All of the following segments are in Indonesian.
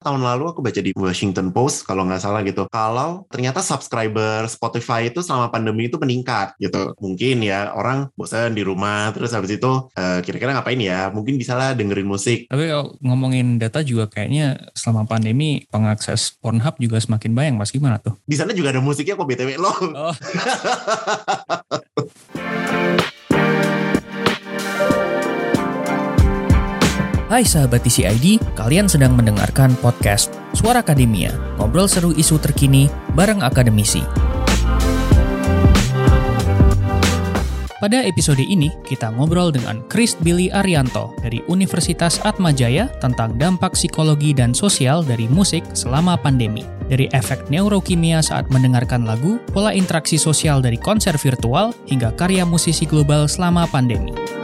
tahun lalu aku baca di Washington Post kalau nggak salah gitu. Kalau ternyata subscriber Spotify itu selama pandemi itu meningkat gitu. Mungkin ya orang bosan di rumah terus habis itu uh, kira-kira ngapain ya? Mungkin bisa lah dengerin musik. Tapi kalau ngomongin data juga kayaknya selama pandemi pengakses Pornhub juga semakin banyak mas gimana tuh? Di sana juga ada musiknya kok BTW loh. Oh. Hai sahabat TCID, kalian sedang mendengarkan podcast Suara Akademia, ngobrol seru isu terkini bareng akademisi. Pada episode ini, kita ngobrol dengan Chris Billy Arianto dari Universitas Atmajaya tentang dampak psikologi dan sosial dari musik selama pandemi. Dari efek neurokimia saat mendengarkan lagu, pola interaksi sosial dari konser virtual, hingga karya musisi global selama pandemi.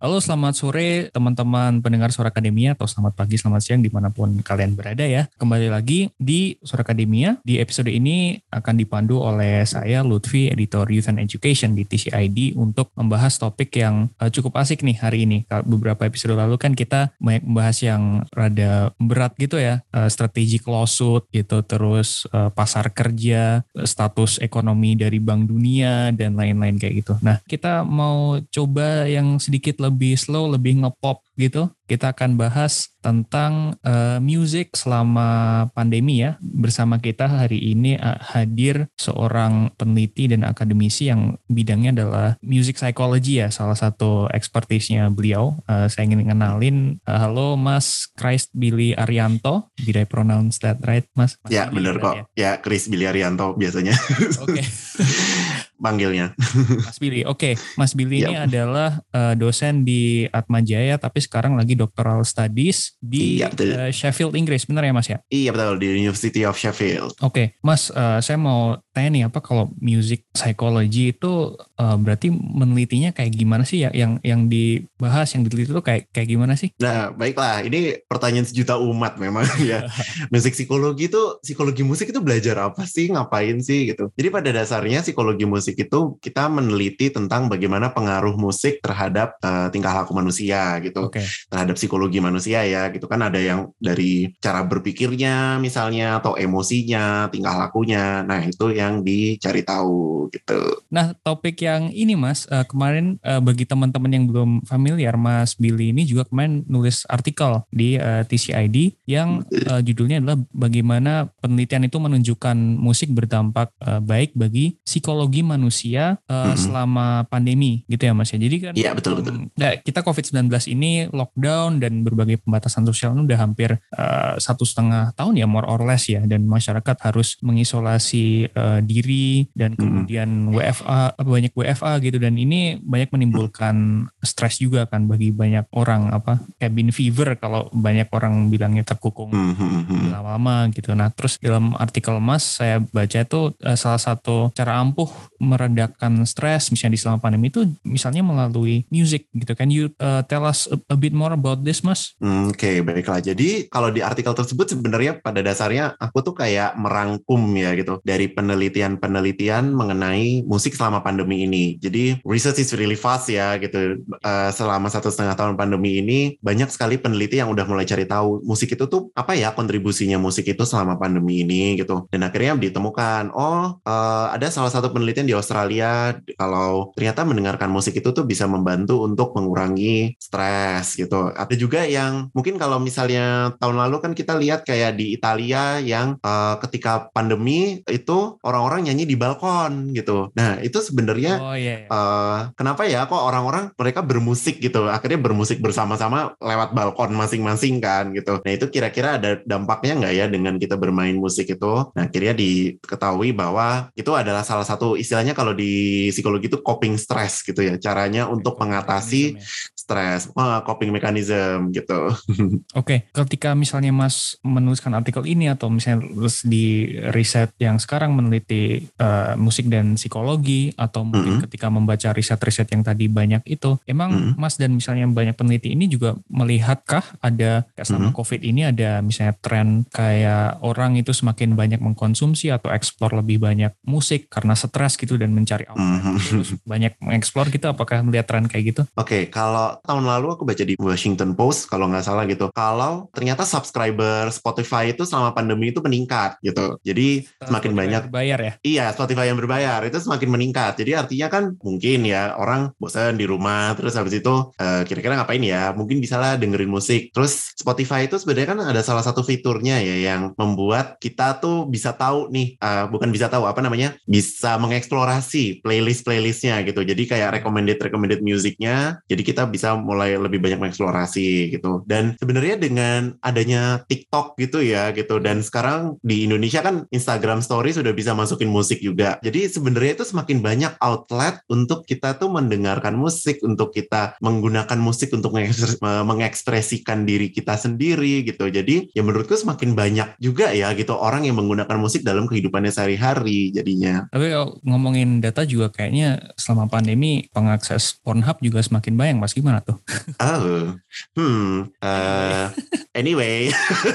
Halo, selamat sore teman-teman pendengar Suara Akademia atau selamat pagi, selamat siang di mana pun kalian berada ya. Kembali lagi di Suara Akademia. Di episode ini akan dipandu oleh saya Lutfi, editor Youth and Education di TCID untuk membahas topik yang uh, cukup asik nih hari ini. Beberapa episode lalu kan kita banyak membahas yang rada berat gitu ya, uh, strategi closed gitu, terus uh, pasar kerja, status ekonomi dari Bank Dunia dan lain-lain kayak gitu. Nah, kita mau coba yang sedikit lebih lebih slow, lebih ngepop gitu. Kita akan bahas tentang uh, music selama pandemi ya. Bersama kita hari ini uh, hadir seorang peneliti dan akademisi yang bidangnya adalah music psychology ya, salah satu expertise-nya beliau. Uh, saya ingin kenalin, uh, halo Mas Christ Billy Arianto. Did I pronounce that right, Mas? Mas ya, benar kok. Ya? ya, Chris Billy Arianto biasanya. Oke. Okay. Manggilnya. Mas Billy, oke. Okay. Mas Billy yep. ini adalah uh, dosen di Atmajaya, tapi sekarang lagi doctoral studies di iya, Uh, Sheffield, Inggris. Benar ya Mas ya? Iya betul, di University of Sheffield. Oke, okay. Mas, uh, saya mau tanya nih, apa kalau music psychology itu uh, berarti menelitinya kayak gimana sih ya? Yang yang dibahas, yang diteliti itu kayak kayak gimana sih? Nah, baiklah. Ini pertanyaan sejuta umat memang ya. musik psikologi itu, psikologi musik itu belajar apa sih? Ngapain sih gitu? Jadi pada dasarnya psikologi musik itu kita meneliti tentang bagaimana pengaruh musik terhadap uh, tingkah laku manusia gitu. Okay terhadap psikologi manusia ya gitu kan. Ada yang dari cara berpikirnya misalnya atau emosinya tingkah lakunya. Nah itu yang dicari tahu gitu. Nah topik yang ini mas uh, kemarin uh, bagi teman-teman yang belum familiar mas Billy ini juga kemarin nulis artikel di uh, TCID yang uh, judulnya adalah bagaimana penelitian itu menunjukkan musik berdampak uh, baik bagi psikologi manusia uh, mm -hmm. selama pandemi gitu ya mas ya jadi kan iya betul betul nah, kita COVID-19 ini lockdown dan berbagai pembatasan sosial ini udah hampir uh, satu setengah tahun ya more or less ya dan masyarakat harus mengisolasi uh, diri dan kemudian hmm. WFA banyak WFA gitu dan ini banyak menimbulkan stres juga kan bagi banyak orang apa cabin fever kalau banyak orang bilangnya terkukung hmm. lama-lama gitu. Nah terus dalam artikel Mas saya baca itu uh, salah satu cara ampuh meredakan stres misalnya di selama pandemi itu misalnya melalui music gitu kan you uh, tell us a, a bit more about this, Mas? Hmm, Oke, okay, baiklah. Jadi kalau di artikel tersebut sebenarnya pada dasarnya aku tuh kayak merangkum ya gitu dari penelitian-penelitian mengenai musik selama pandemi ini. Jadi research is really fast ya gitu. Uh, selama satu setengah tahun pandemi ini banyak sekali peneliti yang udah mulai cari tahu musik itu tuh apa ya kontribusinya musik itu selama pandemi ini gitu. Dan akhirnya ditemukan, oh uh, ada salah satu penelitian di Australia kalau ternyata mendengarkan musik itu tuh bisa membantu untuk mengurangi stres gitu. Ada juga yang mungkin kalau misalnya tahun lalu kan kita lihat kayak di Italia yang uh, ketika pandemi itu orang-orang nyanyi di balkon gitu. Nah itu sebenarnya oh, iya, iya. Uh, kenapa ya kok orang-orang mereka bermusik gitu. Akhirnya bermusik bersama-sama lewat balkon masing-masing kan gitu. Nah itu kira-kira ada dampaknya nggak ya dengan kita bermain musik itu? Nah akhirnya diketahui bahwa itu adalah salah satu istilahnya kalau di psikologi itu coping stress gitu ya. Caranya untuk mengatasi stres, uh, coping coping mechanism gitu. Oke, okay. ketika misalnya Mas menuliskan artikel ini atau misalnya di riset yang sekarang meneliti uh, musik dan psikologi atau mungkin mm -hmm. ketika membaca riset-riset yang tadi banyak itu, emang mm -hmm. Mas dan misalnya banyak peneliti ini juga melihatkah ada kayak selama mm -hmm. COVID ini ada misalnya tren kayak orang itu semakin banyak mengkonsumsi atau eksplor lebih banyak musik karena stres gitu gitu dan mencari outlet Mhm. terus banyak mengeksplor gitu apakah melihat tren kayak gitu Oke, kalau tahun lalu aku baca di Washington Post kalau nggak salah gitu, kalau ternyata subscriber Spotify itu selama pandemi itu meningkat gitu. Jadi semakin Spotify banyak bayar ya Iya, Spotify yang berbayar itu semakin meningkat. Jadi artinya kan mungkin ya orang bosan di rumah terus habis itu eh, kira-kira ngapain ya? Mungkin bisalah dengerin musik. Terus Spotify itu sebenarnya kan ada salah satu fiturnya ya yang membuat kita tuh bisa tahu nih, eh, bukan bisa tahu apa namanya, bisa mengeksplorasi playlist-playlistnya gitu. Jadi kayak recommended recommended musiknya. Jadi kita bisa mulai lebih banyak mengeksplorasi gitu. Dan sebenarnya dengan adanya TikTok gitu ya gitu dan sekarang di Indonesia kan Instagram Story sudah bisa masukin musik juga. Jadi sebenarnya itu semakin banyak outlet untuk kita tuh mendengarkan musik, untuk kita menggunakan musik untuk mengekspres- mengekspresikan diri kita sendiri gitu. Jadi ya menurutku semakin banyak juga ya gitu orang yang menggunakan musik dalam kehidupannya sehari-hari jadinya. tapi kalau ngomongin data juga kayaknya selama pandemi pengakses Pornhub juga semakin banyak mas gimana tuh Oh, hmm, eh, anyway,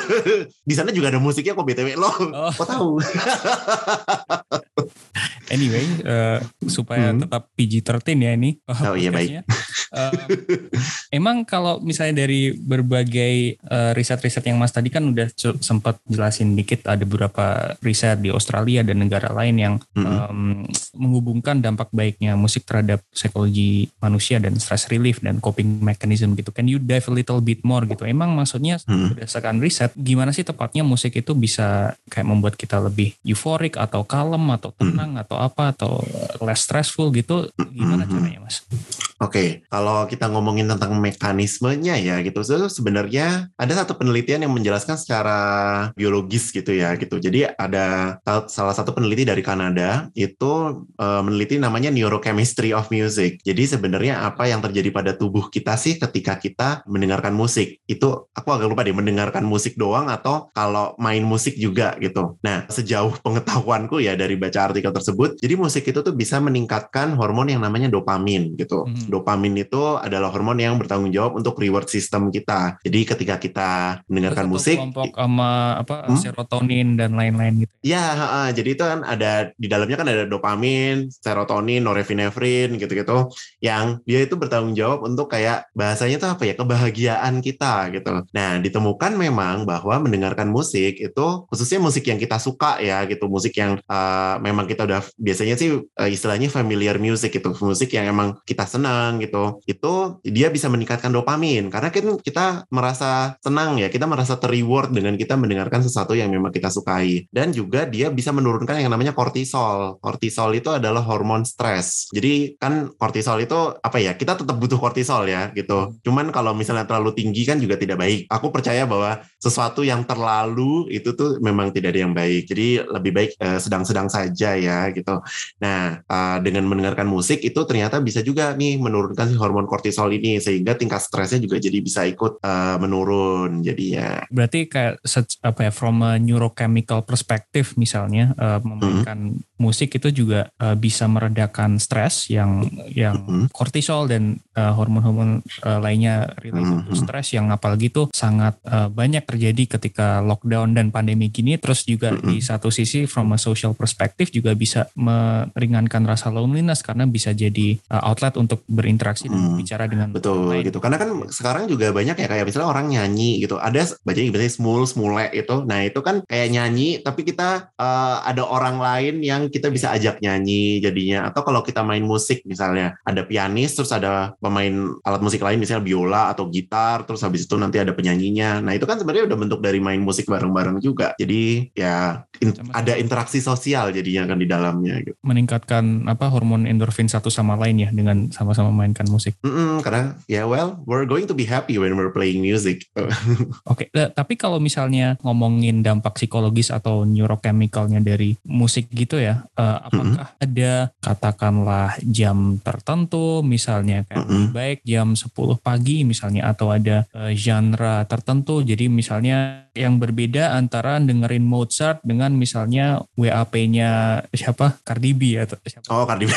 di sana juga ada musiknya kok btw lo, Oh. kok tahu? anyway eh, supaya Hmm. tetap PG-13 ya ini Oh, iya, baik. Eh, emang kalau misalnya dari berbagai eh, riset-riset yang Mas tadi kan udah sempat jelasin dikit ada beberapa riset di Australia dan negara lain yang Mm-mm. em, menghubungkan dampak baiknya musik terhadap psikologi manusia dan stress relief dan coping mechanism gitu. Can you dive a little bit more gitu? Emang maksudnya Hmm. berdasarkan riset gimana sih tepatnya musik itu bisa kayak membuat kita lebih euforik atau kalem atau tenang atau apa atau less stressful gitu? Gimana Mhm. caranya Mas? Oke, kalau kita ngomongin tentang mekanismenya ya gitu, so, sebenarnya ada satu penelitian yang menjelaskan secara biologis gitu ya gitu. Jadi ada sal- salah satu peneliti dari Kanada itu eh, meneliti namanya neurochemistry of music. Jadi sebenarnya apa yang terjadi pada tubuh kita sih ketika kita mendengarkan musik? Itu aku agak lupa deh mendengarkan musik doang atau kalau main musik juga gitu. Nah, sejauh pengetahuanku ya dari baca artikel tersebut, jadi musik itu tuh bisa meningkatkan hormon yang namanya dopamin gitu. Hmm. Dopamin itu adalah hormon yang bertanggung jawab untuk reward system kita. Jadi ketika kita mendengarkan musik, kelompok sama apa Hmm? serotonin dan lain-lain gitu. ya ha-ha, jadi itu kan ada di dalamnya kan ada dopamin, serotonin, norepinefrin gitu-gitu yang dia itu bertanggung jawab untuk kayak bahasanya tuh apa ya kebahagiaan kita gitu. Nah ditemukan memang bahwa mendengarkan musik itu khususnya musik yang kita suka ya gitu, musik yang uh, memang kita udah biasanya sih uh, istilahnya familiar music gitu, musik yang emang kita senang gitu, itu dia bisa meningkatkan dopamin karena kan kita merasa senang ya, kita merasa terreward dengan kita mendengarkan sesuatu yang memang kita sukai dan juga dia bisa menurunkan yang namanya kortisol. Kortisol itu adalah hormon stres. Jadi kan kortisol itu apa ya? Kita tetap butuh kortisol ya gitu. Cuman kalau misalnya terlalu tinggi kan juga tidak baik. Aku percaya bahwa sesuatu yang terlalu itu tuh memang tidak ada yang baik. Jadi lebih baik eh, sedang-sedang saja ya gitu. Nah, eh, dengan mendengarkan musik itu ternyata bisa juga nih menurunkan si hormon kortisol ini sehingga tingkat stresnya juga jadi bisa ikut eh, menurun jadinya. Berarti kayak apa ya from a neurochemical perspective misalnya eh, memainkan musik itu juga eh, bisa meredakan stres yang yang Mhm. kortisol dan hormon-hormon eh, lainnya related to Mhm. stres yang apalagi tuh sangat eh, banyak terjadi ketika lockdown dan pandemi gini terus juga Mhm. di satu sisi from a social perspective juga bisa meringankan rasa loneliness karena bisa jadi eh, outlet untuk berinteraksi dan Hmm. bicara dengan Betul orang lain. gitu. Karena kan sekarang juga banyak ya kayak misalnya orang nyanyi gitu. Ada bacanya biasanya smul, smule itu. Nah, itu kan kayak nyanyi tapi kita eh, ada orang lain yang kita bisa ajak nyanyi jadinya. Atau kalau kita main musik misalnya ada pianis terus ada pemain alat musik lain misalnya biola atau gitar terus habis itu nanti ada penyanyinya. Nah, itu kan sebenarnya udah bentuk dari main musik bareng-bareng juga. Jadi ya in- ada interaksi sosial jadinya kan di gitu. meningkatkan apa hormon endorfin satu sama lain ya dengan sama-sama mainkan musik. Mm-mm, karena ya well, we're going to be happy when we're playing music. Oke, eh, tapi kalau misalnya ngomongin dampak psikologis atau neurochemicalnya dari musik gitu ya, eh, apakah ada katakanlah jam tertentu misalnya kayak Mm-mm. lebih baik jam 10 pagi misalnya atau ada eh, genre tertentu. Jadi misalnya yang berbeda antara dengerin Mozart dengan misalnya WAP-nya siapa? Cardi B atau siapa? Oh, Cardi B.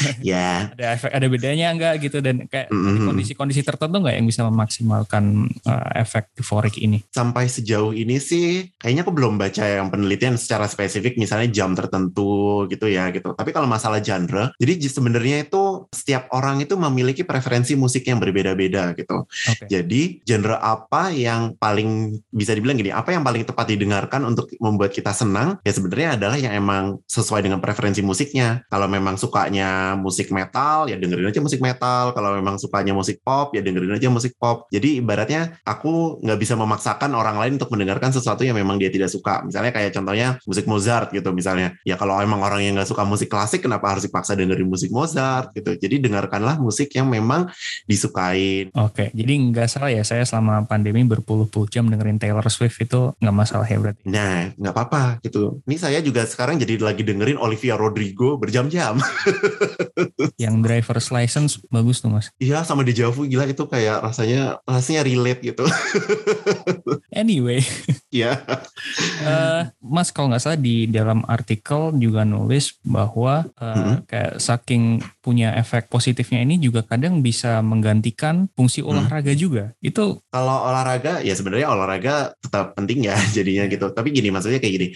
ya, ada efek ada bedanya enggak gitu? Dan kayak mm-hmm. kondisi-kondisi tertentu enggak yang bisa memaksimalkan uh, efek euforik ini? Sampai sejauh ini sih kayaknya aku belum baca yang penelitian secara spesifik misalnya jam tertentu gitu ya gitu. Tapi kalau masalah genre jadi sebenarnya itu setiap orang itu memiliki preferensi musik yang berbeda-beda gitu. Okay. jadi genre apa yang paling bisa dibilang gini apa yang paling tepat didengarkan untuk membuat kita senang ya sebenarnya adalah yang emang sesuai dengan preferensi musiknya. Kalau memang sukanya musik metal ya dengerin aja musik metal. Kalau memang sukanya musik pop ya dengerin aja musik pop. Jadi ibaratnya aku nggak bisa memaksakan orang lain untuk mendengarkan sesuatu yang memang dia tidak suka. Misalnya kayak contohnya musik Mozart gitu misalnya. Ya kalau emang orang yang nggak suka musik klasik kenapa harus dipaksa dengerin musik Mozart gitu? Jadi dengarkanlah musik yang memang disukain. Oke jadi nggak salah ya saya selama pandemi berpuluh-puluh jam dengerin Taylor Swift itu nggak masalah ya berarti? Nah nggak apa-apa gitu. Ini saya juga sekarang jadi lagi dengerin Olivia Rodrigo berjam-jam yang driver's license bagus tuh mas. Iya sama di Javu gila itu kayak rasanya rasanya relate gitu. anyway. Iya. uh, mas kalau nggak salah di dalam artikel juga nulis bahwa uh, hmm. kayak saking punya efek positifnya ini juga kadang bisa menggantikan fungsi olahraga hmm. juga. Itu kalau olahraga ya sebenarnya olahraga tetap penting ya jadinya gitu. Tapi gini maksudnya kayak gini.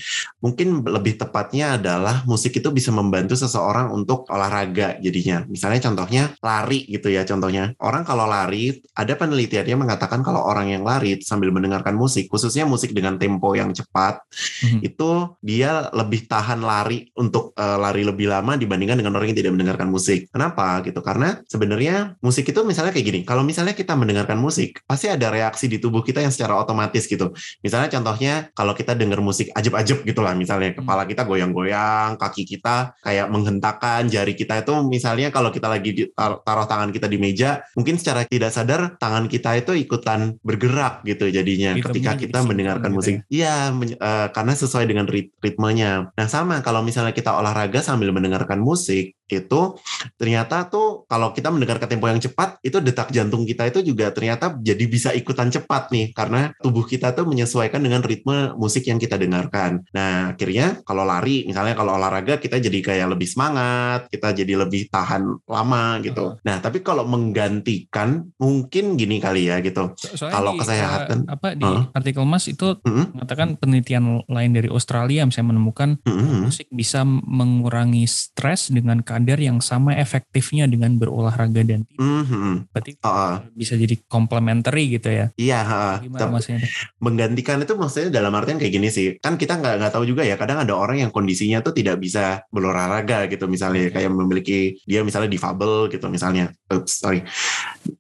Mungkin lebih tepatnya adalah musik itu bisa membantu seseorang untuk olahraga jadinya. Misalnya contohnya lari gitu ya contohnya. Orang kalau lari ada penelitiannya mengatakan kalau orang yang lari sambil mendengarkan musik khususnya musik dengan tempo yang cepat hmm. itu dia lebih tahan lari untuk uh, lari lebih lama dibandingkan dengan orang yang tidak mendengarkan musik musik. Kenapa gitu? Karena sebenarnya musik itu misalnya kayak gini. Kalau misalnya kita mendengarkan musik, pasti ada reaksi di tubuh kita yang secara otomatis gitu. Misalnya contohnya kalau kita dengar musik ajeb-ajeb gitu lah. Misalnya hmm. kepala kita goyang-goyang, kaki kita kayak menghentakkan, jari kita itu misalnya kalau kita lagi taruh tangan kita di meja, mungkin secara tidak sadar tangan kita itu ikutan bergerak gitu jadinya Ritmenya ketika kita mendengarkan gitu musik. Iya, ya, uh, karena sesuai dengan rit ritmenya. Nah sama kalau misalnya kita olahraga sambil mendengarkan musik, itu ternyata tuh kalau kita mendengar ke tempo yang cepat itu detak jantung kita itu juga ternyata jadi bisa ikutan cepat nih karena tubuh kita tuh menyesuaikan dengan ritme musik yang kita dengarkan. Nah akhirnya kalau lari misalnya kalau olahraga kita jadi kayak lebih semangat, kita jadi lebih tahan lama gitu. Nah tapi kalau menggantikan mungkin gini kali ya gitu. So, kalau di, kesehatan uh, apa di uh, artikel Mas itu uh, mengatakan penelitian lain dari Australia misalnya menemukan uh, musik bisa mengurangi stres dengan kadar yang sama efektifnya dengan berolahraga dan tidur. Mm-hmm. Berarti uh, bisa jadi complementary gitu ya? Iya. Uh, Gimana maksudnya? Menggantikan itu maksudnya dalam artian kayak gini sih. Kan kita nggak nggak tahu juga ya. Kadang ada orang yang kondisinya tuh tidak bisa berolahraga gitu misalnya okay. kayak memiliki dia misalnya difabel gitu misalnya. Oops, sorry.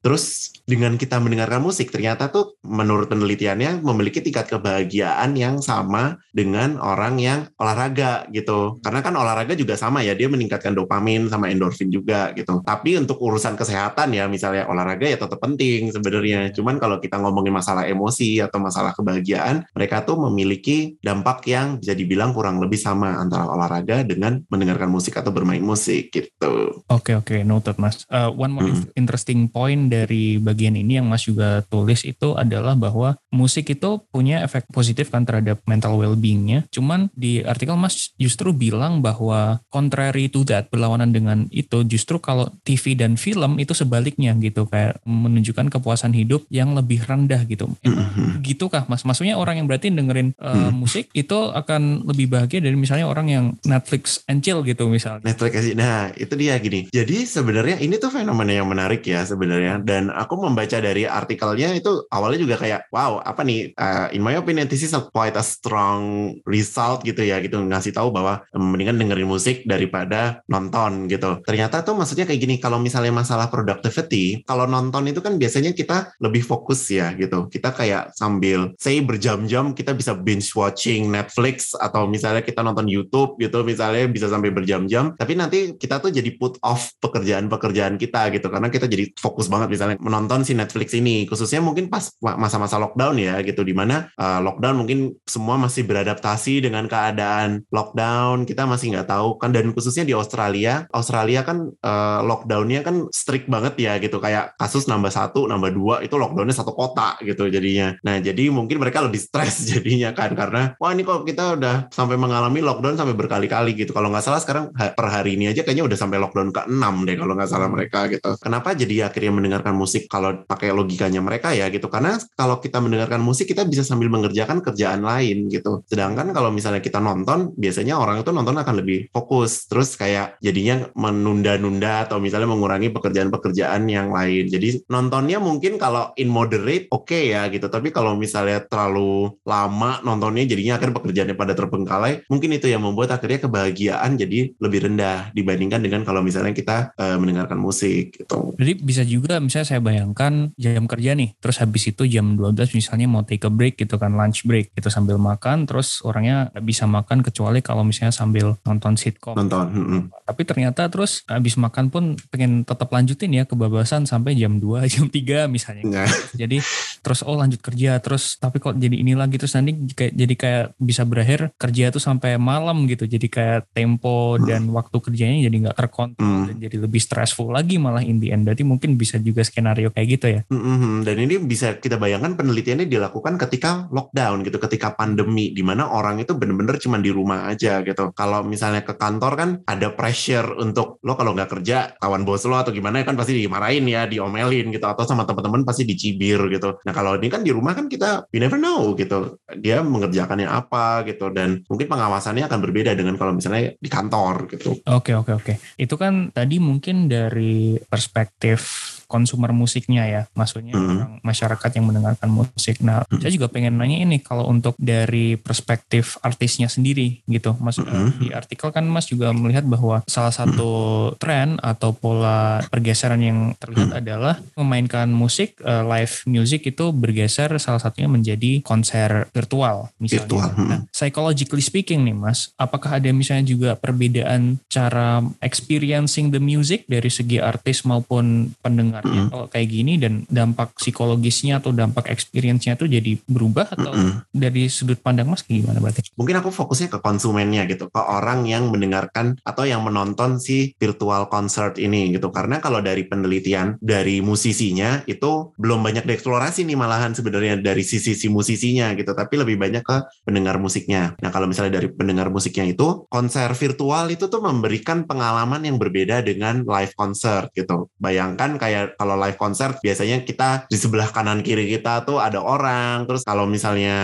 Terus dengan kita mendengarkan musik ternyata tuh menurut penelitiannya memiliki tingkat kebahagiaan yang sama dengan orang yang olahraga gitu. Karena kan olahraga juga sama ya, dia meningkatkan dopamin sama endorfin juga gitu. Tapi untuk urusan kesehatan ya misalnya olahraga ya tetap penting sebenarnya. Cuman kalau kita ngomongin masalah emosi atau masalah kebahagiaan, mereka tuh memiliki dampak yang bisa dibilang kurang lebih sama antara olahraga dengan mendengarkan musik atau bermain musik gitu. Oke okay, oke, okay. noted Mas. Uh, one more hmm. interesting point dari bagian ini yang Mas juga tulis itu adalah bahwa musik itu punya efek positif kan terhadap mental well-beingnya. Cuman di artikel Mas justru bilang bahwa contrary to that, berlawanan dengan itu justru kalau TV dan film itu sebaliknya gitu kayak menunjukkan kepuasan hidup yang lebih rendah gitu. Mm-hmm. gitukah Mas? Maksudnya orang yang berarti dengerin uh, musik itu akan lebih bahagia dari misalnya orang yang Netflix and chill gitu misalnya. Netflix Nah, itu dia gini. Jadi sebenarnya ini tuh fenomena yang menarik ya sebenarnya dan aku membaca dari artikelnya itu awalnya juga kayak wow apa nih? Uh, in my opinion this is a quite a strong result gitu ya gitu. Ngasih tahu bahwa mendingan dengerin musik daripada nonton gitu. Ternyata tuh maksudnya kayak gini kalau misalnya masalah productivity kalau nonton itu kan biasanya kita lebih fokus ya gitu. Kita kayak sambil say berjam-jam kita bisa binge watching Netflix atau misalnya kita nonton YouTube gitu misalnya bisa sampai berjam-jam. Tapi nanti kita tuh jadi put off pekerjaan-pekerjaan kita gitu. Karena kita jadi fokus misalnya menonton si Netflix ini. Khususnya mungkin pas masa-masa lockdown ya gitu. Di mana uh, lockdown mungkin semua masih beradaptasi dengan keadaan lockdown. Kita masih nggak tahu kan. Dan khususnya di Australia Australia kan kan uh, lockdownnya kan strict banget ya gitu. Kayak kasus nambah satu nambah dua itu lockdownnya satu kota gitu jadinya. Nah jadi mungkin mereka lebih stres jadinya kan. Karena wah ini kok kita udah sampai mengalami lockdown sampai berkali-kali gitu. Kalau nggak salah sekarang per hari ini aja kayaknya udah sampai lockdown ke enam deh kalau nggak salah mereka gitu. Kenapa jadi akhirnya mendengarkan musik kalau pakai logikanya mereka ya gitu. Karena kalau kita mendengarkan musik kita bisa sambil mengerjakan kerjaan lain gitu. Sedangkan kalau misalnya kita nonton biasanya orang itu nonton akan lebih fokus. Terus kayak jadinya menunda-nunda atau misalnya mengurangi pekerjaan-pekerjaan yang lain. Jadi nontonnya mungkin kalau in moderate oke okay ya gitu, tapi kalau misalnya terlalu lama nontonnya jadinya akhirnya pekerjaannya pada terbengkalai, mungkin itu yang membuat akhirnya kebahagiaan jadi lebih rendah dibandingkan dengan kalau misalnya kita uh, mendengarkan musik gitu. Jadi bisa juga misalnya saya bayangkan jam kerja nih, terus habis itu jam 12 misalnya mau take a break gitu kan lunch break gitu sambil makan, terus orangnya nggak bisa makan kecuali kalau misalnya sambil nonton sitcom. Nonton. Hmm. Tapi ternyata terus habis makan pun pengen tetap lanjutin ya kebabasan sampai jam 2, jam 3 misalnya. Nah. Jadi terus oh lanjut kerja terus tapi kok jadi ini lagi terus nanti kayak jadi kayak bisa berakhir kerja tuh sampai malam gitu. Jadi kayak tempo hmm. dan waktu kerjanya jadi nggak terkontrol hmm. dan jadi lebih stressful lagi malah in the end. Berarti mungkin bisa juga skenario kayak gitu ya. Hmm, dan ini bisa kita bayangkan penelitiannya dilakukan ketika lockdown gitu, ketika pandemi di mana orang itu bener-bener cuma di rumah aja gitu. Kalau misalnya ke kantor kan ada pressure untuk lo kalau nggak kerja kawan bos lo atau gimana kan pasti dimarahin ya diomelin gitu atau sama teman-teman pasti dicibir gitu. Nah kalau ini kan di rumah kan kita we never know gitu. Dia mengerjakannya apa gitu dan mungkin pengawasannya akan berbeda dengan kalau misalnya di kantor gitu. Oke oke oke. Itu kan tadi mungkin dari perspektif konsumer musiknya ya, maksudnya hmm. orang masyarakat yang mendengarkan musik. Nah, hmm. saya juga pengen nanya ini kalau untuk dari perspektif artisnya sendiri gitu, Mas hmm. di artikel kan Mas juga melihat bahwa salah satu hmm. tren atau pola pergeseran yang terlihat hmm. adalah memainkan musik uh, live music itu bergeser salah satunya menjadi konser virtual misalnya. Virtual. Hmm. Nah, psychologically speaking nih Mas, apakah ada misalnya juga perbedaan cara experiencing the music dari segi artis maupun pendengar sebenarnya mm kalau kayak gini dan dampak psikologisnya atau dampak experience-nya tuh jadi berubah atau mm dari sudut pandang Mas gimana berarti? Mungkin aku fokusnya ke konsumennya gitu, ke orang yang mendengarkan atau yang menonton si virtual concert ini gitu. Karena kalau dari penelitian dari musisinya itu belum banyak dieksplorasi nih malahan sebenarnya dari sisi si musisinya gitu, tapi lebih banyak ke pendengar musiknya. Nah, kalau misalnya dari pendengar musiknya itu konser virtual itu tuh memberikan pengalaman yang berbeda dengan live concert gitu. Bayangkan kayak kalau live konser biasanya kita di sebelah kanan kiri kita tuh ada orang. Terus kalau misalnya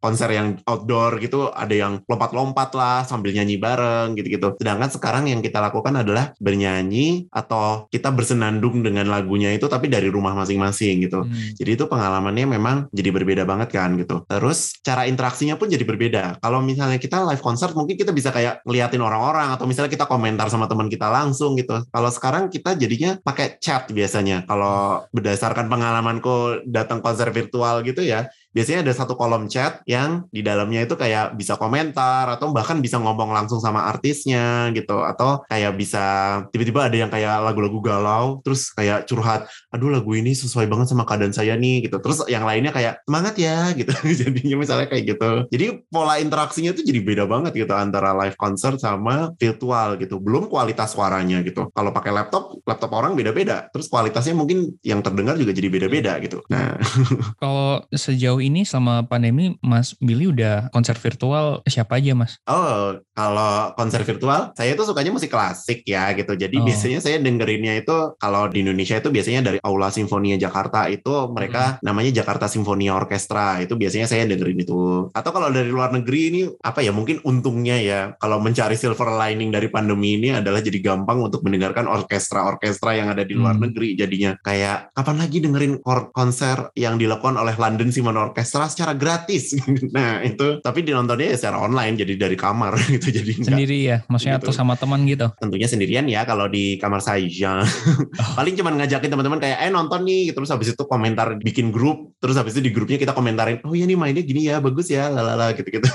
konser yang outdoor gitu ada yang lompat-lompat lah sambil nyanyi bareng gitu-gitu. Sedangkan sekarang yang kita lakukan adalah bernyanyi atau kita bersenandung dengan lagunya itu tapi dari rumah masing-masing gitu. Hmm. jadi itu pengalamannya memang jadi berbeda banget kan gitu. Terus cara interaksinya pun jadi berbeda. Kalau misalnya kita live konser mungkin kita bisa kayak ngeliatin orang-orang atau misalnya kita komentar sama teman kita langsung gitu. Kalau sekarang kita jadinya pakai chat biasanya kalau berdasarkan pengalamanku datang konser virtual gitu ya biasanya ada satu kolom chat yang di dalamnya itu kayak bisa komentar atau bahkan bisa ngomong langsung sama artisnya gitu. Atau kayak bisa tiba-tiba ada yang kayak lagu-lagu galau terus kayak curhat aduh lagu ini sesuai banget sama keadaan saya nih gitu. Terus yang lainnya kayak semangat ya gitu. Jadinya misalnya kayak gitu. Jadi pola interaksinya tuh jadi beda banget gitu antara live concert sama virtual gitu. Belum kualitas suaranya gitu. Kalau pakai laptop laptop orang beda-beda. Terus kualitasnya mungkin yang terdengar juga jadi beda-beda gitu. Nah. Kalau sejauh sejauh ini selama pandemi Mas Billy udah konser virtual siapa aja Mas? Oh, kalau konser virtual saya tuh sukanya musik klasik ya gitu. Jadi oh. biasanya saya dengerinnya itu kalau di Indonesia itu biasanya dari Aula Simfonia Jakarta itu mereka hmm. namanya Jakarta Simfonia Orkestra. Itu biasanya saya dengerin itu. Atau kalau dari luar negeri ini apa ya mungkin untungnya ya kalau mencari silver lining dari pandemi ini adalah jadi gampang untuk mendengarkan orkestra-orkestra yang ada di luar hmm. negeri jadinya. Kayak kapan lagi dengerin konser yang dilakukan oleh London Symphony orkestra secara gratis. nah itu tapi dinontonnya ya secara online jadi dari kamar gitu jadi sendiri ya maksudnya gitu. atau sama teman gitu. Tentunya sendirian ya kalau di kamar saya. Oh. Paling cuma ngajakin teman-teman kayak eh nonton nih terus habis itu komentar bikin grup terus habis itu di grupnya kita komentarin oh iya nih mainnya gini ya bagus ya lalala gitu-gitu.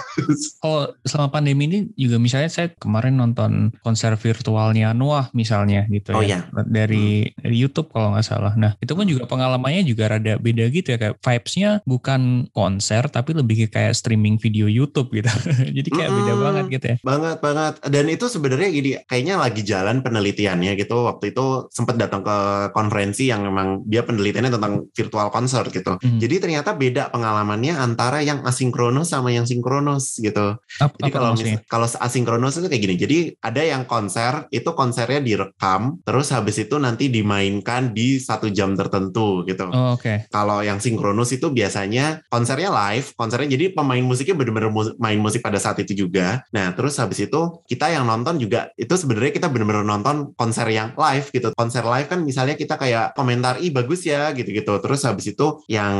oh selama pandemi ini juga misalnya saya kemarin nonton konser virtualnya Noah misalnya gitu oh, ya iya. dari, hmm. YouTube kalau nggak salah. Nah itu pun juga pengalamannya juga rada beda gitu ya kayak vibesnya bukan bukan konser tapi lebih kayak streaming video YouTube gitu. Jadi kayak mm -hmm. beda banget gitu ya. Banget banget. Dan itu sebenarnya gini, kayaknya lagi jalan penelitiannya gitu. Waktu itu sempat datang ke konferensi yang memang dia penelitiannya tentang virtual concert gitu. Mm. Jadi ternyata beda pengalamannya antara yang asinkronus sama yang sinkronus gitu. Apa, Jadi kalau kalau asinkronus itu kayak gini. Jadi ada yang konser itu konsernya direkam, terus habis itu nanti dimainkan di satu jam tertentu gitu. Oh, Oke. Okay. Kalau yang sinkronus itu biasanya konsernya live, konsernya jadi pemain musiknya benar-benar main musik pada saat itu juga. Nah terus habis itu kita yang nonton juga itu sebenarnya kita benar-benar nonton konser yang live gitu. Konser live kan misalnya kita kayak komentar ih bagus ya gitu-gitu. Terus habis itu yang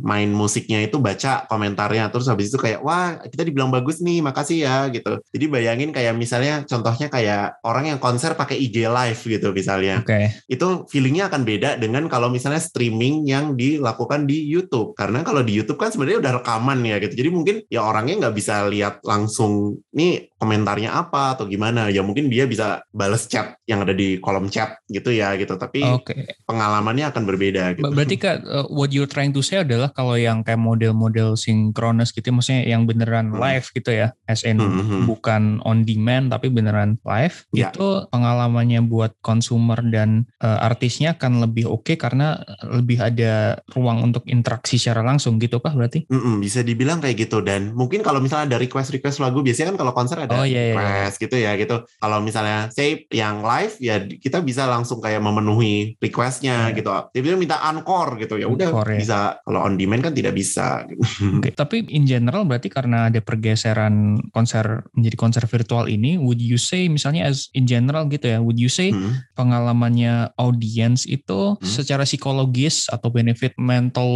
main musiknya itu baca komentarnya. Terus habis itu kayak wah kita dibilang bagus nih makasih ya gitu. Jadi bayangin kayak misalnya contohnya kayak orang yang konser pakai IG live gitu misalnya. Oke. Okay. Itu feelingnya akan beda dengan kalau misalnya streaming yang dilakukan di YouTube. Karena kalau di YouTube kan sebenarnya udah rekaman ya gitu. Jadi mungkin ya orangnya nggak bisa lihat langsung nih komentarnya apa atau gimana. Ya mungkin dia bisa bales chat yang ada di kolom chat gitu ya gitu. Tapi okay. pengalamannya akan berbeda. Gitu. Berarti kak, uh, what you're trying to say adalah kalau yang kayak model-model sinkronus gitu, maksudnya yang beneran hmm. live gitu ya, as in hmm, hmm, hmm. bukan on demand tapi beneran live, ya. itu pengalamannya buat consumer dan uh, artisnya akan lebih oke okay karena lebih ada ruang untuk interaksi secara langsung gitu kah berarti? Mm -mm, bisa dibilang kayak gitu dan mungkin kalau misalnya ada request-request lagu biasanya kan kalau konser ada oh, iya, iya. request gitu ya gitu. Kalau misalnya say yang live ya kita bisa langsung kayak memenuhi requestnya yeah. gitu. Dia minta encore gitu ya udah ya. bisa. Kalau on demand kan tidak bisa. Gitu. Okay. Tapi in general berarti karena ada pergeseran konser menjadi konser virtual ini, would you say misalnya as in general gitu ya, would you say hmm. pengalamannya audience itu hmm. secara psikologis atau benefit mental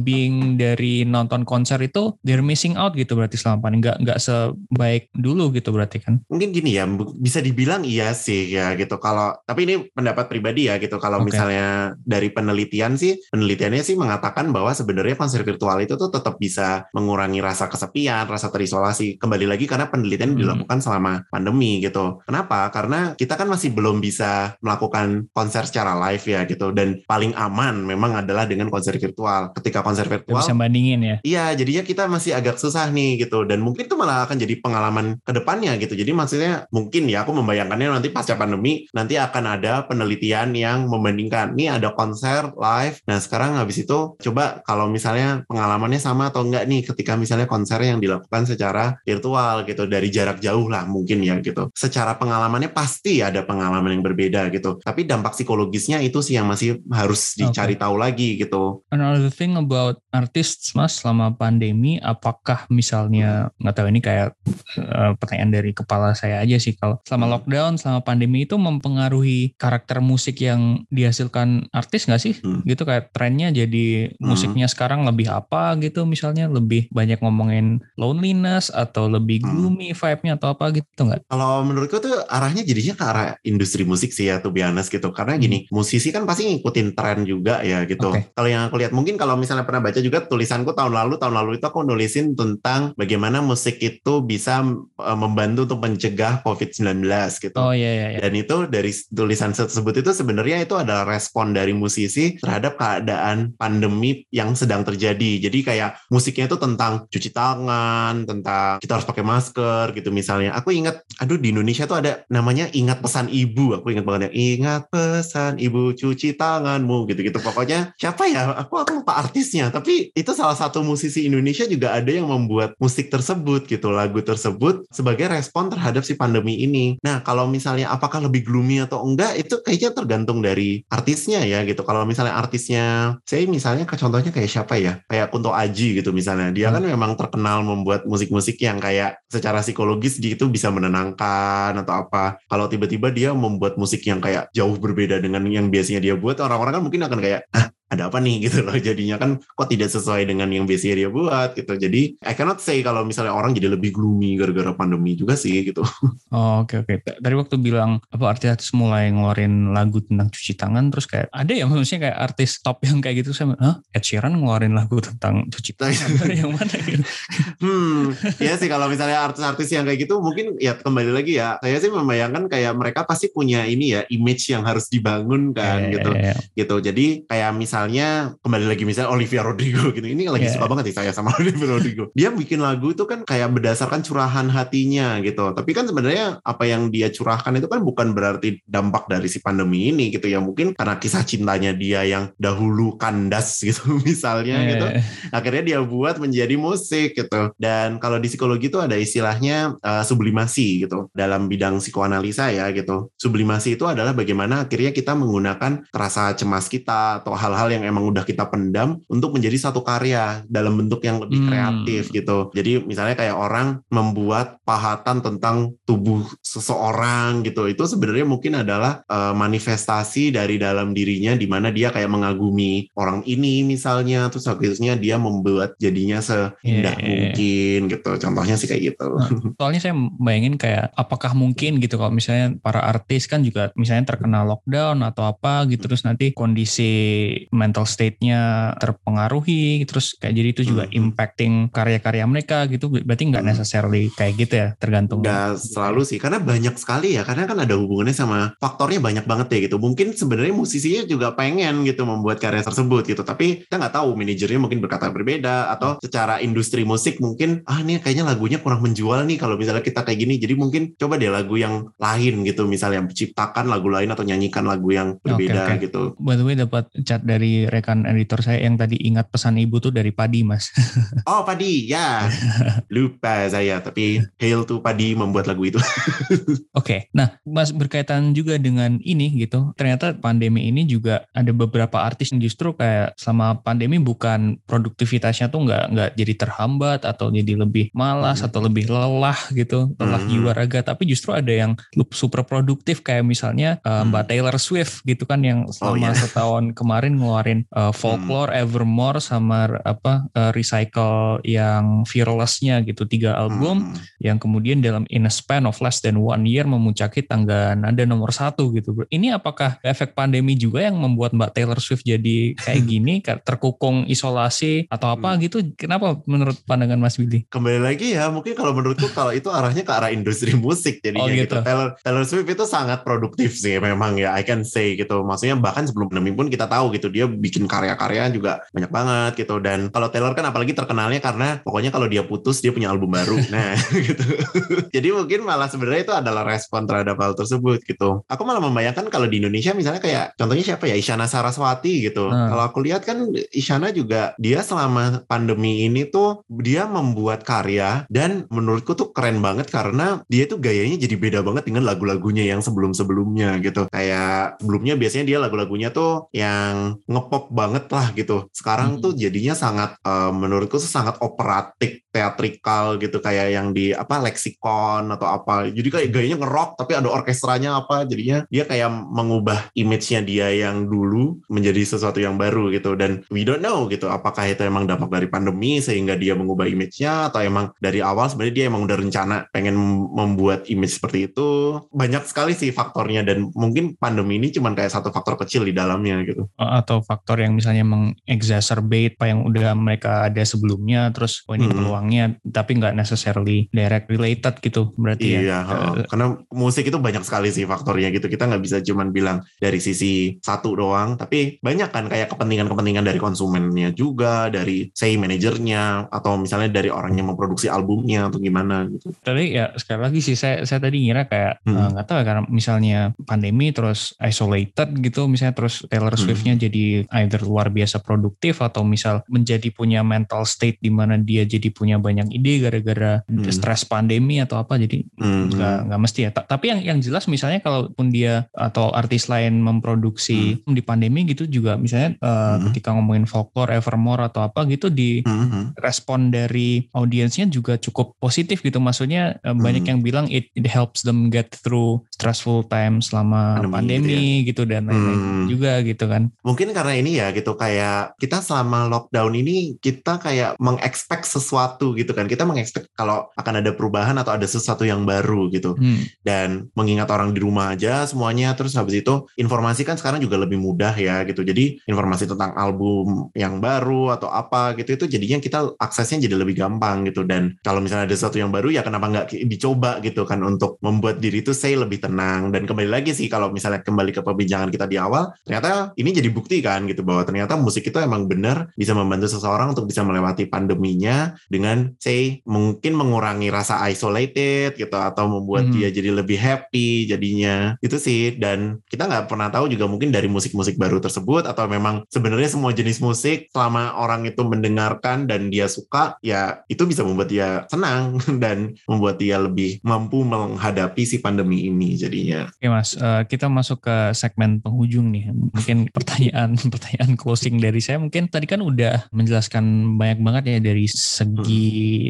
well-being dari nonton konser itu they're missing out gitu berarti selama ini nggak nggak sebaik dulu gitu berarti kan? Mungkin gini ya bisa dibilang iya sih ya gitu. Kalau tapi ini pendapat pribadi ya gitu. Kalau okay. misalnya dari penelitian sih penelitiannya sih mengatakan bahwa sebenarnya konser virtual itu tuh tetap bisa mengurangi rasa kesepian rasa terisolasi. Kembali lagi karena penelitian hmm. dilakukan selama pandemi gitu. Kenapa? Karena kita kan masih belum bisa melakukan konser secara live ya gitu. Dan paling aman memang adalah dengan konser virtual. Ketika konser virtual bisa bandingin ya iya jadinya kita masih agak susah nih gitu dan mungkin itu malah akan jadi pengalaman ke depannya gitu. Jadi maksudnya mungkin ya aku membayangkannya nanti pasca pandemi nanti akan ada penelitian yang membandingkan nih ada konser live. Nah sekarang habis itu coba kalau misalnya pengalamannya sama atau enggak nih ketika misalnya konser yang dilakukan secara virtual gitu dari jarak jauh lah mungkin ya gitu. Secara pengalamannya pasti ada pengalaman yang berbeda gitu. Tapi dampak psikologisnya itu sih yang masih harus dicari okay. tahu lagi gitu. Another thing about artists mas selama pandemi apakah misalnya nggak tahu ini kayak uh, pertanyaan dari kepala saya aja sih kalau selama lockdown selama pandemi itu mempengaruhi karakter musik yang dihasilkan artis nggak sih hmm. gitu kayak trennya jadi hmm. musiknya sekarang lebih apa gitu misalnya lebih banyak ngomongin loneliness atau lebih hmm. gloomy hmm. vibe-nya atau apa gitu nggak? Kalau menurutku tuh arahnya jadinya ke arah industri musik sih ya tuh biasa gitu karena gini hmm. musisi kan pasti ngikutin tren juga ya gitu. Okay. Kalau yang aku lihat mungkin kalau misalnya pernah baca juga tulisanku tahun lalu tahun lalu itu aku nulisin tentang bagaimana musik itu bisa uh, membantu untuk mencegah COVID-19 gitu. Oh iya, iya iya. Dan itu dari tulisan tersebut itu sebenarnya itu adalah respon dari musisi terhadap keadaan pandemi yang sedang terjadi. Jadi kayak musiknya itu tentang cuci tangan, tentang kita harus pakai masker gitu misalnya. Aku ingat, aduh di Indonesia tuh ada namanya ingat pesan ibu. Aku ingat banget ya, ingat pesan ibu cuci tanganmu gitu-gitu. Pokoknya siapa ya? Aku aku lupa artisnya. Tapi itu salah satu musisi Indonesia juga ada yang membuat musik tersebut gitu, lagu tersebut sebagai respon terhadap si pandemi ini. Nah, kalau misalnya apakah lebih gloomy atau enggak, itu kayaknya tergantung dari artisnya ya gitu. Kalau misalnya artisnya, saya misalnya ke contohnya kayak siapa ya? Kayak Kunto Aji gitu misalnya. Dia hmm. kan memang terkenal membuat musik-musik yang kayak secara psikologis gitu bisa menenangkan atau apa. Kalau tiba-tiba dia membuat musik yang kayak jauh berbeda dengan yang biasanya dia buat, orang-orang kan mungkin akan kayak, ah ada apa nih? gitu loh. Jadinya kan kok tidak sesuai dengan yang biasanya dia buat gitu. Jadi I cannot say kalau misalnya orang jadi lebih gloomy gara-gara pandemi juga sih gitu. Oh oke okay, oke. Okay. tadi waktu bilang apa artis mulai ngeluarin lagu tentang cuci tangan terus kayak ada ya maksudnya kayak artis top yang kayak gitu saya Hah? Ed Sheeran ngeluarin lagu tentang cuci tangan yang mana gitu hmm ya sih kalau misalnya artis-artis yang kayak gitu mungkin ya kembali lagi ya saya sih membayangkan kayak mereka pasti punya ini ya image yang harus dibangun kan yeah, gitu. yeah, yeah. gitu. Jadi kayak misalnya misalnya kembali lagi misalnya Olivia Rodrigo gitu. Ini lagi yeah. suka banget sih saya sama Olivia Rodrigo. Dia bikin lagu itu kan kayak berdasarkan curahan hatinya gitu. Tapi kan sebenarnya apa yang dia curahkan itu kan bukan berarti dampak dari si pandemi ini gitu ya. Mungkin karena kisah cintanya dia yang dahulu kandas gitu misalnya yeah. gitu. Akhirnya dia buat menjadi musik gitu. Dan kalau di psikologi itu ada istilahnya uh, sublimasi gitu dalam bidang psikoanalisa ya gitu. Sublimasi itu adalah bagaimana akhirnya kita menggunakan rasa cemas kita atau hal-hal yang emang udah kita pendam untuk menjadi satu karya dalam bentuk yang lebih hmm. kreatif gitu. Jadi misalnya kayak orang membuat pahatan tentang tubuh seseorang gitu. Itu sebenarnya mungkin adalah uh, manifestasi dari dalam dirinya di mana dia kayak mengagumi orang ini misalnya terus akhirnya dia membuat jadinya seindah yeah. Mungkin gitu. Contohnya sih kayak gitu. Nah, soalnya saya bayangin kayak apakah mungkin gitu kalau misalnya para artis kan juga misalnya terkena lockdown atau apa gitu terus nanti kondisi mental state-nya terpengaruhi terus kayak jadi itu juga hmm. impacting karya-karya mereka gitu. Berarti nggak hmm. necessarily kayak gitu ya tergantung nggak selalu sih karena banyak sekali ya. Karena kan ada hubungannya sama faktornya banyak banget ya gitu. Mungkin sebenarnya musisinya juga pengen gitu membuat karya tersebut gitu. Tapi kita nggak tahu manajernya mungkin berkata berbeda atau secara industri musik mungkin ah ini kayaknya lagunya kurang menjual nih kalau misalnya kita kayak gini. Jadi mungkin coba deh lagu yang lain gitu. Misalnya ciptakan lagu lain atau nyanyikan lagu yang berbeda okay, okay. gitu. By the way dapat chat dari rekan editor saya yang tadi ingat pesan ibu tuh dari Padi mas oh Padi ya lupa saya tapi Hail tuh Padi membuat lagu itu oke okay. nah mas berkaitan juga dengan ini gitu ternyata pandemi ini juga ada beberapa artis yang justru kayak sama pandemi bukan produktivitasnya tuh nggak nggak jadi terhambat atau jadi lebih malas hmm. atau lebih lelah gitu lelah hmm. jiwa raga tapi justru ada yang super produktif kayak misalnya uh, Mbak hmm. Taylor Swift gitu kan yang selama oh, yeah. setahun kemarin ngeluarin uh, Folklore, hmm. Evermore sama apa uh, Recycle yang Fearless-nya gitu tiga album hmm. yang kemudian dalam in a span of less than one year memuncaki tangga nada nomor satu gitu. Ini apakah efek pandemi juga yang membuat Mbak Taylor Swift jadi kayak gini terkukung isolasi atau apa hmm. gitu? Kenapa menurut pandangan Mas Billy? Kembali lagi ya mungkin kalau menurutku kalau itu arahnya ke arah industri musik jadinya oh, gitu. gitu. Taylor, Taylor Swift itu sangat produktif sih memang ya I can say gitu. Maksudnya bahkan sebelum pandemi pun kita tahu gitu dia bikin karya-karya juga banyak banget gitu. Dan kalau Taylor kan apalagi terkenalnya karena pokoknya kalau dia putus dia punya album baru. Nah gitu. Jadi mungkin malah sebenarnya itu adalah respon terhadap hal tersebut gitu. Aku malah membayangkan kalau di Indonesia misalnya kayak contohnya siapa ya? Isyana Saraswati gitu. Hmm. kalau aku lihat kan Isyana juga dia selama pandemi ini tuh dia membuat karya dan menurutku tuh keren banget karena dia tuh gayanya jadi beda banget dengan lagu-lagunya yang sebelum-sebelumnya gitu. Kayak sebelumnya biasanya dia lagu-lagunya tuh yang ngepop banget lah gitu. Sekarang hmm. tuh jadinya sangat uh, menurutku sangat operatik, teatrikal gitu kayak yang di apa leksikon atau apa. Jadi kayak gayanya ngerok tapi ada orkestranya apa. Jadinya dia kayak mengubah image-nya dia yang dulu menjadi sesuatu yang baru gitu dan we don't know gitu apakah itu emang dampak dari pandemi sehingga dia mengubah image-nya atau emang dari awal sebenarnya dia emang udah rencana pengen membuat image seperti itu. Banyak sekali sih faktornya dan mungkin pandemi ini cuma kayak satu faktor kecil di dalamnya gitu. Atau faktor yang misalnya mengexacerbate apa yang udah mereka ada sebelumnya, terus oh ini hmm. Peluangnya, tapi nggak necessarily direct related gitu berarti ya? iya, ya. Uh, karena musik itu banyak sekali sih faktornya gitu. Kita nggak bisa cuman bilang dari sisi satu doang, tapi banyak kan kayak kepentingan-kepentingan dari konsumennya juga, dari say manajernya, atau misalnya dari orang yang memproduksi albumnya atau gimana gitu. Tapi ya sekali lagi sih saya saya tadi ngira kayak hmm. Eh, nggak hmm. uh, tahu ya karena misalnya pandemi terus isolated gitu, misalnya terus Taylor Swift Swiftnya hmm. jadi either luar biasa produktif atau misal menjadi punya mental state di mana dia jadi punya banyak ide gara-gara hmm. stres pandemi atau apa jadi hmm. nggak hmm. nggak mesti ya tapi yang yang jelas misalnya kalaupun dia atau artis lain memproduksi hmm. di pandemi gitu juga misalnya uh, hmm. ketika ngomongin folklore Evermore atau apa gitu di hmm. respon dari audiensnya juga cukup positif gitu maksudnya uh, hmm. banyak yang bilang it, it helps them get through stressful time selama pandemi, pandemi gitu, ya. gitu dan lain-lain hmm. juga gitu kan kan mungkin karena ini ya gitu kayak kita selama lockdown ini kita kayak mengekspek sesuatu sesuatu gitu kan. Kita mengekspek kalau akan ada perubahan atau ada sesuatu yang baru gitu. Hmm. Dan mengingat orang di rumah aja semuanya terus habis itu informasi kan sekarang juga lebih mudah ya gitu. Jadi informasi tentang album yang baru atau apa gitu itu jadinya kita aksesnya jadi lebih gampang gitu dan kalau misalnya ada sesuatu yang baru ya kenapa nggak dicoba gitu kan untuk membuat diri itu saya lebih tenang dan kembali lagi sih kalau misalnya kembali ke perbincangan kita di awal ternyata ini jadi bukti kan gitu bahwa ternyata musik itu emang benar bisa membantu seseorang untuk bisa melewati pandeminya dengan say mungkin mengurangi rasa isolated gitu atau membuat Hmm. dia jadi lebih happy jadinya itu sih dan kita nggak pernah tahu juga mungkin dari musik-musik baru tersebut atau memang sebenarnya semua jenis musik selama orang itu mendengarkan dan dia suka ya itu bisa membuat dia senang dan membuat dia lebih mampu menghadapi si pandemi ini jadinya Oke mas, eh, kita masuk ke segmen penghujung nih. Mungkin pertanyaan pertanyaan closing dari saya. Mungkin tadi kan udah menjelaskan banyak banget ya dari segi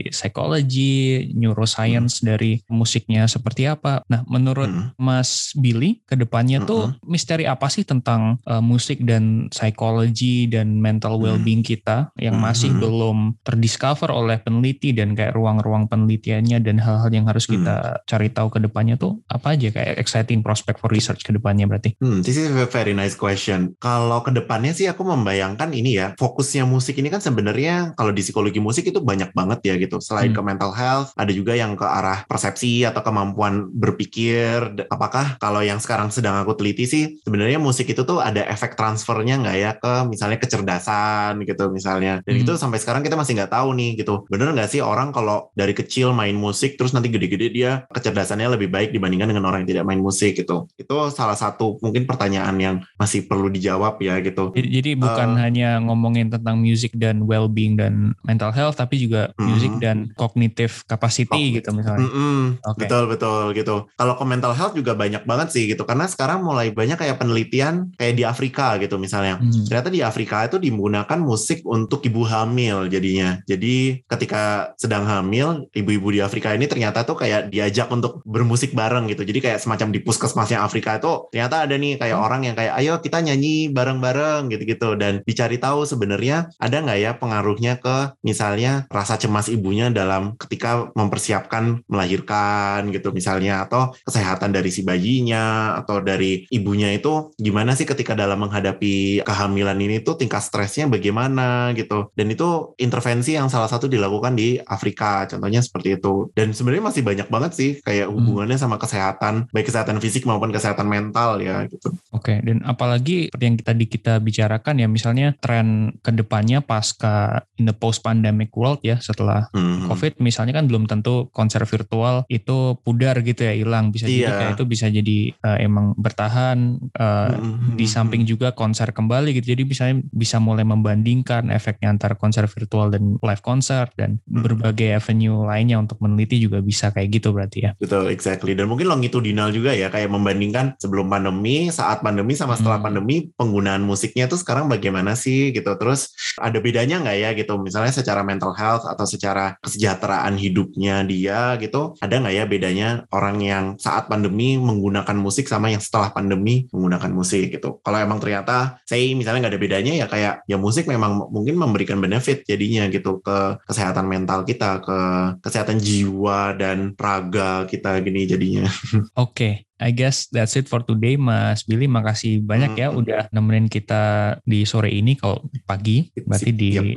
psikologi, neuroscience dari musiknya seperti apa. Nah, menurut Hmm. Mas Billy, ke depannya tuh misteri apa sih tentang eh, musik dan psikologi dan mental Hmm. well-being kita yang masih Hmm. belum terdiscover oleh peneliti dan kayak ruang-ruang penelitiannya dan hal-hal yang harus Hmm. kita cari tahu ke depannya tuh apa aja kayak exciting prospect for research ke depannya berarti. Hmm, this is a very nice question. Kalau ke depannya sih aku membayangkan ini ya, fokusnya musik ini kan sebenarnya kalau di psikologi musik itu banyak banget ya gitu. Selain Hmm. ke mental health, ada juga yang ke arah persepsi atau kemampuan berpikir. Apakah kalau yang sekarang sedang aku teliti sih, sebenarnya musik itu tuh ada efek transfernya nggak ya ke misalnya kecerdasan gitu misalnya. Dan Hmm. itu sampai sekarang kita masih nggak tahu nih gitu. Bener nggak sih orang kalau dari kecil main musik terus nanti gede-gede dia kecerdasannya lebih baik dibandingkan dengan orang yang tidak main musik gitu. Itu salah satu mungkin pertanyaan yang masih perlu dijawab ya gitu. Jadi, jadi bukan Eh. hanya ngomongin tentang music dan well-being dan mental health tapi juga Hmm. music dan cognitive capacity Cognitive. gitu misalnya. Mm-mm, Oke. Betul betul gitu. Kalau ke mental health juga banyak banget sih gitu karena sekarang mulai banyak kayak penelitian kayak di Afrika gitu misalnya. Hmm. Ternyata di Afrika itu digunakan musik untuk ibu hamil jadinya. Jadi ketika sedang hamil, ibu-ibu di Afrika ini ternyata tuh kayak diajak untuk bermusik bareng gitu. Jadi kayak semacam di puskesmasnya Afrika itu ternyata ada nih kayak orang yang kayak ayo kita nyanyi bareng-bareng gitu-gitu dan dicari tahu sebenarnya ada nggak ya pengaruhnya ke misalnya rasa cemas ibunya dalam ketika mempersiapkan melahirkan gitu misalnya atau kesehatan dari si bayinya atau dari ibunya itu gimana sih ketika dalam menghadapi kehamilan ini tuh tingkat stresnya bagaimana gitu. Dan itu intervensi yang salah satu dilakukan di Afrika contohnya seperti itu. Dan sebenarnya masih banyak banget sih kayak hubungannya sama kesehatan baik kesehatan fisik maupun kesehatan mental ya gitu. Oke, dan apalagi seperti yang tadi kita bicarakan ya misalnya tren ke depannya pasca in the post pandemic world ya setelah Hmm. COVID misalnya kan belum tentu konser virtual itu pudar gitu ya hilang bisa jadi Iya. kayak itu bisa jadi eh, emang bertahan eh, Hmm. di samping juga konser kembali gitu jadi bisa bisa mulai membandingkan efeknya antara konser virtual dan live konser dan Hmm. berbagai avenue lainnya untuk meneliti juga bisa kayak gitu berarti ya Betul, exactly. Dan mungkin longitudinal juga ya, kayak membandingkan sebelum pandemi, saat pandemi sama setelah Hmm. pandemi, penggunaan musiknya tuh sekarang bagaimana sih gitu. Terus ada bedanya nggak ya gitu, misalnya secara mental health atau secara kesejahteraan hidupnya dia gitu, ada nggak ya bedanya orang yang saat pandemi menggunakan musik sama yang setelah pandemi menggunakan musik gitu. Kalau emang ternyata, say misalnya nggak ada bedanya ya kayak ya musik memang mungkin memberikan benefit jadinya gitu ke kesehatan mental kita, ke kesehatan jiwa dan raga kita gini jadinya. Oke, I guess that's it for today, Mas Billy. Makasih banyak ya Hmm. udah nemenin kita di sore ini. Kalau pagi, berarti di Yep. di,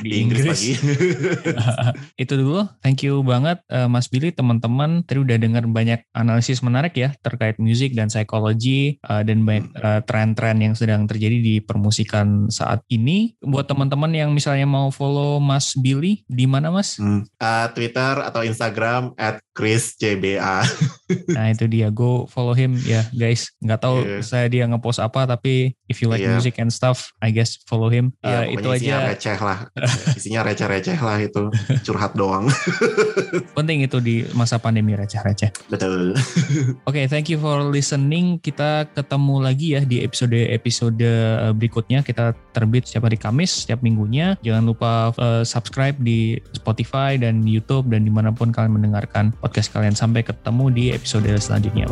di Inggris. pagi. Itu dulu. Thank you banget, eh, Mas Billy. Teman-teman tadi udah dengar banyak analisis menarik ya terkait musik dan psikologi eh, dan banyak eh, tren-tren yang sedang terjadi di permusikan saat ini. Buat teman-teman yang misalnya mau follow Mas Billy, di mana Mas? Hmm. Uh, Twitter atau Instagram at ChrisCBA. Nah itu dia, go follow him ya guys. Nggak tahu Iya. saya dia ngepost apa, tapi if you like Iya. music and stuff, I guess follow him. Ya, Eh, itu pokoknya isinya aja receh lah. Isinya receh-receh lah itu. Curhat doang. penting itu di masa pandemi receh-receh. Betul. Oke, thank you for listening. Kita ketemu lagi ya di episode-episode eh, berikutnya. Kita terbit setiap hari Kamis, setiap minggunya. Jangan lupa eh, subscribe di Spotify dan YouTube dan di mana pun kalian mendengarkan podcast kalian. Sampai ketemu di episode selanjutnya.